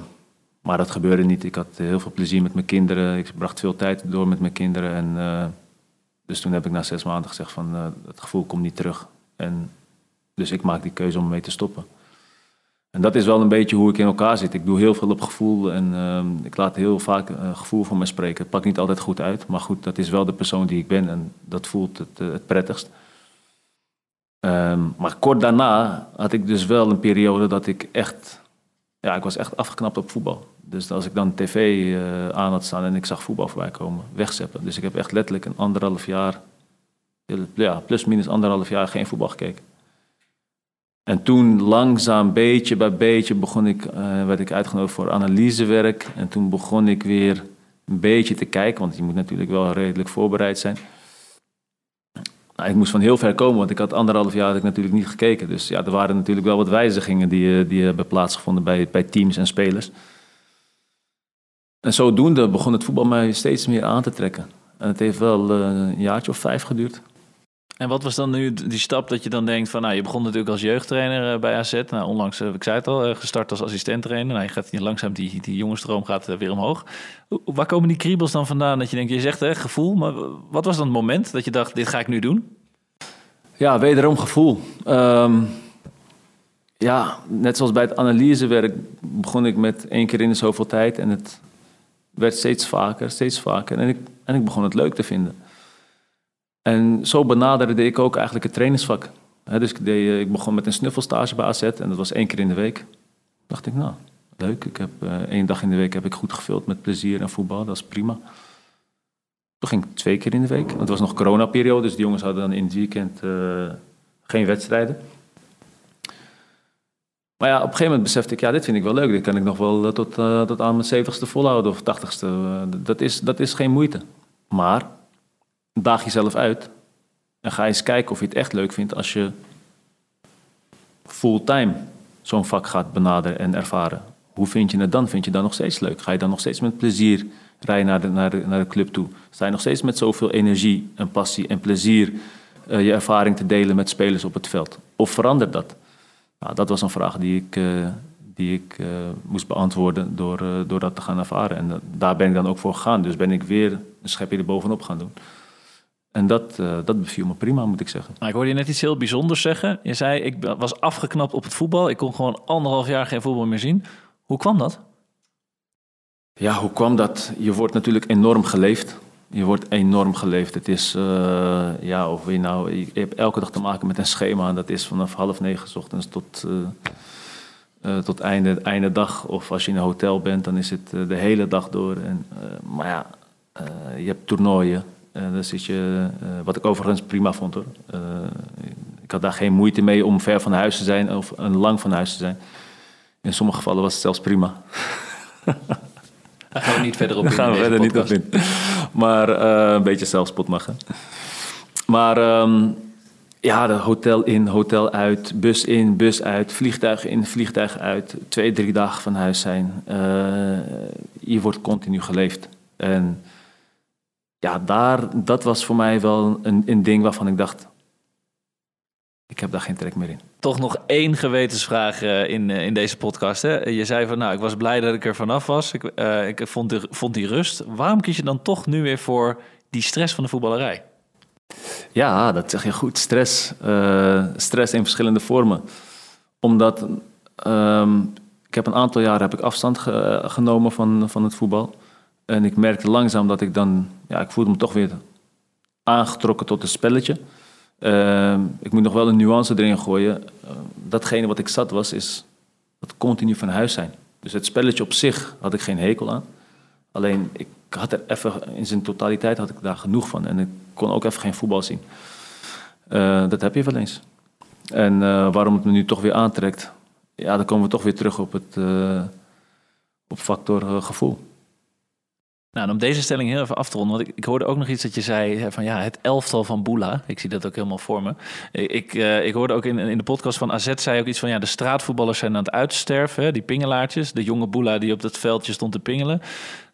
maar dat gebeurde niet. Ik had heel veel plezier met mijn kinderen. Ik bracht veel tijd door met mijn kinderen. En, uh, dus toen heb ik na zes maanden gezegd van het gevoel komt niet terug. En dus ik maak die keuze om mee te stoppen. En dat is wel een beetje hoe ik in elkaar zit. Ik doe heel veel op gevoel en uh, ik laat heel vaak uh, gevoel van me spreken. Het pakt niet altijd goed uit, maar goed, dat is wel de persoon die ik ben en dat voelt het, uh, het prettigst. Um, maar kort daarna had ik dus wel een periode dat ik echt, ja, ik was echt afgeknapt op voetbal. Dus als ik dan tv uh, aan had staan en ik zag voetbal voorbij komen, wegzeppen. Dus ik heb echt letterlijk een anderhalf jaar, ja, plus minus anderhalf jaar geen voetbal gekeken. En toen langzaam, beetje bij beetje, begon ik, uh, werd ik uitgenodigd voor analysewerk. En toen begon ik weer een beetje te kijken, want je moet natuurlijk wel redelijk voorbereid zijn. Nou, ik moest van heel ver komen, want ik had anderhalf jaar had ik natuurlijk niet gekeken. Dus ja, er waren natuurlijk wel wat wijzigingen die, eh, die hebben plaatsgevonden bij, bij teams en spelers. En zodoende begon het voetbal mij steeds meer aan te trekken. En het heeft wel uh, een jaartje of vijf geduurd. En wat was dan nu die stap dat je dan denkt van, nou, je begon natuurlijk als jeugdtrainer eh, bij AZ. Nou, onlangs, uh, ik zei het al, uh, gestart als assistenttrainer. Nou, je gaat langzaam, die, die gaat weer omhoog. Waar komen die kriebels dan vandaan dat je denkt, je zegt hè, gevoel, maar wat was dan het moment dat je dacht, dit ga ik nu doen? Ja, wederom gevoel. Um, ja, net zoals bij het analysewerk begon ik met één keer in de zoveel tijd en het werd steeds vaker, steeds vaker. En ik, en ik begon het leuk te vinden. En zo benaderde ik ook eigenlijk het trainingsvak. dus eh, ik, begon met een snuffelstage bij AZ en dat was één keer in de week. dacht ik, nou, leuk. Ik heb uh, één dag in de week heb ik goed gevuld met plezier en voetbal. Dat is prima. Toen ging ik twee keer in de week. Want het was nog coronaperiode, dus die jongens hadden dan in het weekend uh, geen wedstrijden. Maar ja, op een gegeven moment besefte ik, ja, dit vind ik wel leuk. Dit kan ik nog wel tot, tot aan mijn zeventigste volhouden of tachtigste. dat, is, dat is geen moeite. Maar daag jezelf uit en ga eens kijken of je het echt leuk vindt als je fulltime zo'n vak gaat benaderen en ervaren. Hoe vind je het dan? Vind je dat nog steeds leuk? Ga je dan nog steeds met plezier rijden naar de, naar de, naar de club toe? Sta je nog steeds met zoveel energie en passie en plezier uh, je ervaring te delen met spelers op het veld? Of verandert dat? Nou, dat was een vraag die ik, uh, die ik uh, moest beantwoorden door, door dat te gaan ervaren. En daar ben ik dan ook voor gegaan. Dus ben ik weer een schepje erbovenop gaan doen. En dat, uh, dat beviel me prima, moet ik zeggen. Nou, ik hoorde je net iets heel bijzonders zeggen. Je zei, ik was afgeknapt op het voetbal. Ik kon gewoon anderhalf jaar geen voetbal meer zien. Hoe kwam dat? Ja, hoe kwam dat? Je wordt natuurlijk enorm geleefd. Je wordt enorm geleefd. Het is, uh, ja, of je nou, je hebt elke dag te maken met een schema. En dat is vanaf half negen s ochtends tot eh, tot einde, einde dag. Of als je in een hotel bent, dan is het eh, de hele dag door. En, eh, maar ja, eh, je hebt toernooien. Eh dan zit je, eh, wat ik overigens prima vond hoor. Eh, ik had daar geen moeite mee om ver van huis te zijn of een lang van huis te zijn. In sommige gevallen was het zelfs prima. Daar gaan we niet verder op *laughs* in gaan we verder niet op in. Maar een beetje zelfspot mag. Hè. Maar ehm, ja, de hotel in, hotel uit, bus in, bus uit, vliegtuig in, vliegtuig uit. Twee, drie dagen van huis zijn. Eh, je wordt continu geleefd. En ja, daar, dat was voor mij wel een, een ding waarvan ik dacht... Ik heb daar geen trek meer in. Toch nog één gewetensvraag eh, in, eh, in deze podcast. Hè? Je zei van, nou, ik was blij dat ik er vanaf was. Ik, eh, ik vond, die, vond die rust. Waarom kies je dan toch nu weer voor die stress van de voetballerij? Ja, dat zeg je goed. Stress. stress in verschillende vormen. Omdat ehm, ik heb een aantal jaren heb ik afstand ge- genomen van, van het voetbal. En ik merkte langzaam dat ik dan... Ja, ik voelde me toch weer aangetrokken tot het spelletje. Ehm, ik moet nog wel een nuance erin gooien. Uh, datgene wat ik zat was, is dat continu van huis zijn. Dus het spelletje op zich had ik geen hekel aan. Alleen, ik had er even, in zijn totaliteit had ik daar genoeg van. En ik kon ook even geen voetbal zien. Eh, dat heb je wel eens. En eh, waarom het me nu toch weer aantrekt, ja, dan komen we toch weer terug op het eh, op factor eh, gevoel. Nou, om deze stelling heel even af te ronden, want ik, ik hoorde ook nog iets dat je zei van ja, het elftal van Boela. Ik zie dat ook helemaal voor me. Ik, ik, eh, hoorde ook in, in de podcast van AZ zei ook iets van ja, de straatvoetballers zijn aan het uitsterven, hè, die pingelaartjes, de jonge Boela die op dat veldje stond te pingelen.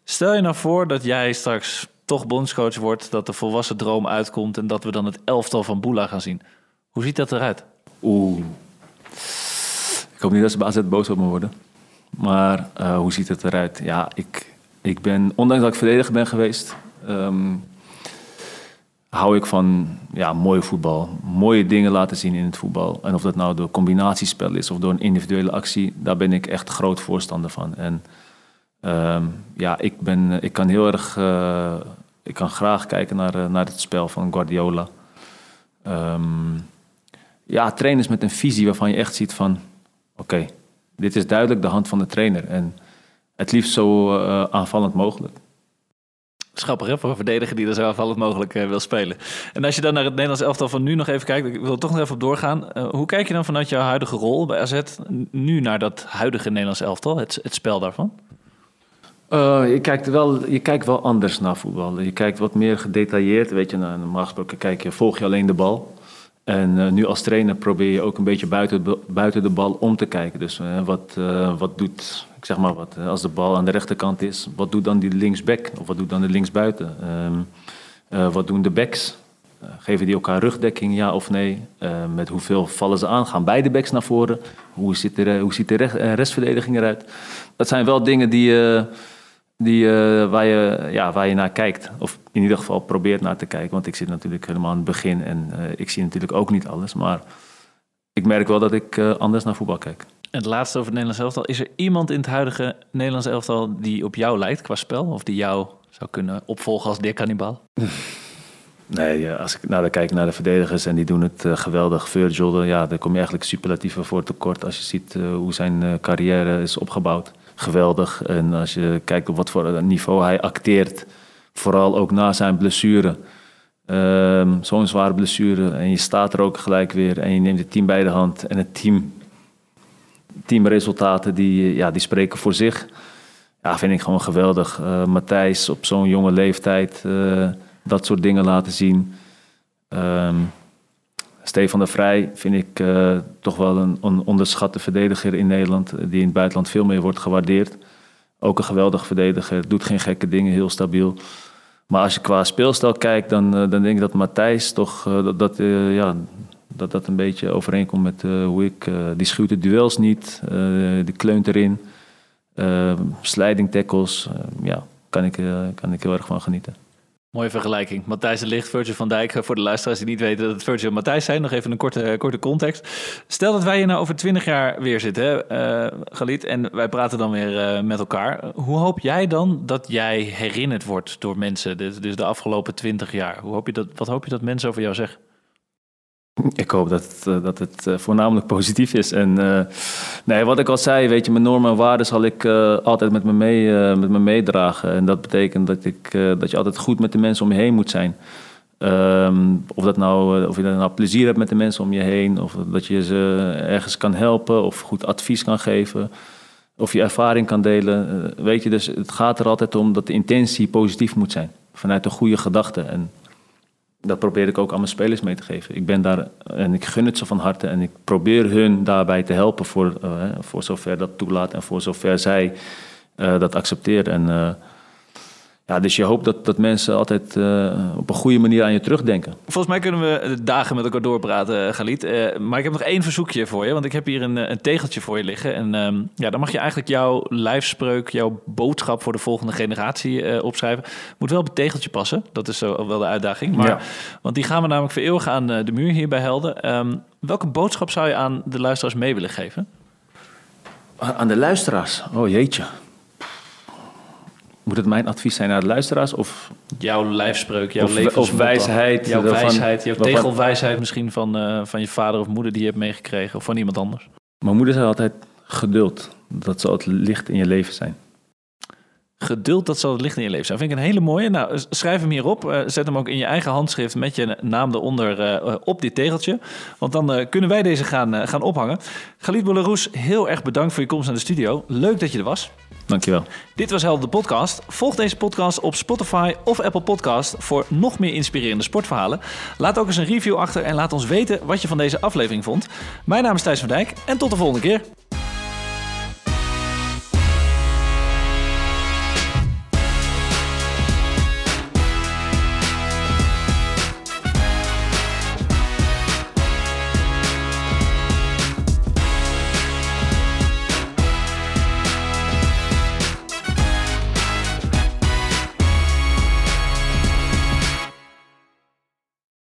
Stel je nou voor dat jij straks toch bondscoach wordt, dat de volwassen droom uitkomt en dat we dan het elftal van Boela gaan zien. Hoe ziet dat eruit? Oeh. Ik hoop niet dat ze bij AZ boos op me worden. Maar eh, hoe ziet het eruit? Ja, ik, ik ben, ondanks dat ik verdediger ben geweest, ehm, hou ik van ja, mooi voetbal. Mooie dingen laten zien in het voetbal. En of dat nou door combinatiespel is of door een individuele actie, daar ben ik echt groot voorstander van. En ehm, ja, ik, ben, ik kan heel erg, eh, ik kan graag kijken naar, eh, naar het spel van Guardiola. Ehm, ja, trainers met een visie waarvan je echt ziet van... oké, dit is duidelijk de hand van de trainer. En het liefst zo eh, aanvallend mogelijk. Schappig hè, voor een verdediger die er zo aanvallend mogelijk eh, wil spelen. En als je dan naar het Nederlands elftal van nu nog even kijkt, ik wil er toch nog even op doorgaan. Eh, hoe kijk je dan vanuit jouw huidige rol bij AZ nu naar dat huidige Nederlands elftal, het, het spel daarvan? Eh, je, kijkt wel, je kijkt wel anders naar voetbal. Je kijkt wat meer gedetailleerd. Weet je, nou, normaal gesproken kijk je, volg je alleen de bal. En eh, nu als trainer probeer je ook een beetje buiten, buiten de bal om te kijken. Dus eh, wat, eh, wat doet, ik zeg maar wat, als de bal aan de rechterkant is, wat doet dan die linksback? Of wat doet dan de linksbuiten? Ehm, eh, wat doen de backs? Geven die elkaar rugdekking, ja of nee? Met hoeveel vallen ze aan? Gaan beide backs naar voren? Hoe ziet de, hoe ziet de restverdediging eruit? Dat zijn wel dingen die, eh, die, eh, waar, je, ja, waar je naar kijkt. Of in ieder geval probeert naar te kijken. Want ik zit natuurlijk helemaal aan het begin en eh, ik zie natuurlijk ook niet alles. Maar ik merk wel dat ik eh, anders naar voetbal kijk. En het laatste over het Nederlands elftal. Is er iemand in het huidige Nederlands elftal die op jou lijkt qua spel? Of die jou zou kunnen opvolgen als Dirk Cannibal? *laughs* Nee, ja, als ik nou, dan kijk naar de verdedigers en die doen het eh, geweldig. Virgil, ja, daar kom je eigenlijk superlatieven voor tekort als je ziet hoe zijn carrière is opgebouwd. Geweldig. En als je kijkt op wat voor niveau hij acteert, vooral ook na zijn blessure. Ehm, Zo'n zware blessure en je staat er ook gelijk weer en je neemt het team bij de hand en het team, teamresultaten die, ja, die spreken voor zich. Ja, vind ik gewoon geweldig. Eh, Matthijs op zo'n jonge leeftijd eh, dat soort dingen laten zien. Ehm, Stefan de Vrij vind ik eh, toch wel een on- onderschatte verdediger in Nederland. eh, Die in het buitenland veel meer wordt gewaardeerd. Ook een geweldig verdediger. Doet geen gekke dingen, heel stabiel. Maar als je qua speelstijl kijkt, dan, eh, dan denk ik dat Matthijs toch dat, dat, ja, dat dat een beetje overeenkomt met hoe ik. die schuwt de duels niet, die kleunt erin. Sliding tackles, ja, kan ik, kan ik heel erg van genieten. Mooie vergelijking. Matthijs de Ligt, Virgil van Dijk. Voor de luisteraars die niet weten dat het Virgil en Matthijs zijn. Nog even een korte, korte context. Stel dat wij hier nou over twintig jaar weer zitten, eh, Galit. En wij praten dan weer eh, met elkaar. Hoe hoop jij dan dat jij herinnerd wordt door mensen? Dus, dus de afgelopen twintig jaar. Hoe hoop je dat, wat hoop je dat mensen over jou zeggen? Ik hoop dat, het, eh, dat het eh, voornamelijk positief is. En eh, nee, wat ik al zei, weet je, mijn normen en waarden zal ik altijd met me, mee, met me meedragen. En dat betekent dat, ik, dat je altijd goed met de mensen om je heen moet zijn. Ehm, of, dat nou, of je dan nou plezier hebt met de mensen om je heen, of dat je ze ergens kan helpen, of goed advies kan geven, of je ervaring kan delen. Weet je, dus het gaat er altijd om dat de intentie positief moet zijn, vanuit een goede gedachte. En dat probeer ik ook aan mijn spelers mee te geven. Ik ben daar en ik gun het ze van harte en ik probeer hun daarbij te helpen voor, eh, voor zover dat toelaat en voor zover zij eh, dat accepteren. En, eh, ja, dus je hoopt dat, dat mensen altijd eh, op een goede manier aan je terugdenken. Volgens mij kunnen we dagen met elkaar doorpraten, eh, Galit. Eh, maar ik heb nog één verzoekje voor je. Want ik heb hier een, een tegeltje voor je liggen. En ehm, ja, dan mag je eigenlijk jouw lijfspreuk, jouw boodschap voor de volgende generatie eh, opschrijven. Moet wel op het tegeltje passen. Dat is zo wel de uitdaging. Maar, Ja. Want die gaan we namelijk vereeuwigen aan de muur hier bij Helden. Ehm, welke boodschap zou je aan de luisteraars mee willen geven? Aan de luisteraars. Oh jeetje. Moet het mijn advies zijn naar de luisteraars? Of Jouw lijfspreuk, jouw levensmotto. of wijsheid, Jouw waarvan- wijsheid, jouw waarvan- tegelwijsheid misschien van, eh, van je vader of moeder die je hebt meegekregen. Of van iemand anders. mijn moeder zei altijd geduld. Dat zal het licht in je leven zijn. Geduld, dat zal het licht in je leven zijn. Vind ik een hele mooie. Nou, schrijf hem hierop. Eh, zet hem ook in je eigen handschrift met je naam eronder eh, op dit tegeltje. Want dan eh, kunnen wij deze gaan, eh, gaan ophangen. Galit Bouleroes, heel erg bedankt voor je komst naar de studio. Leuk dat je er was. Dankjewel. Dit was Helden de Podcast. Volg deze podcast op Spotify of Apple Podcast voor nog meer inspirerende sportverhalen. Laat ook eens een review achter en laat ons weten wat je van deze aflevering vond. Mijn naam is Thijs van Dijk en tot de volgende keer.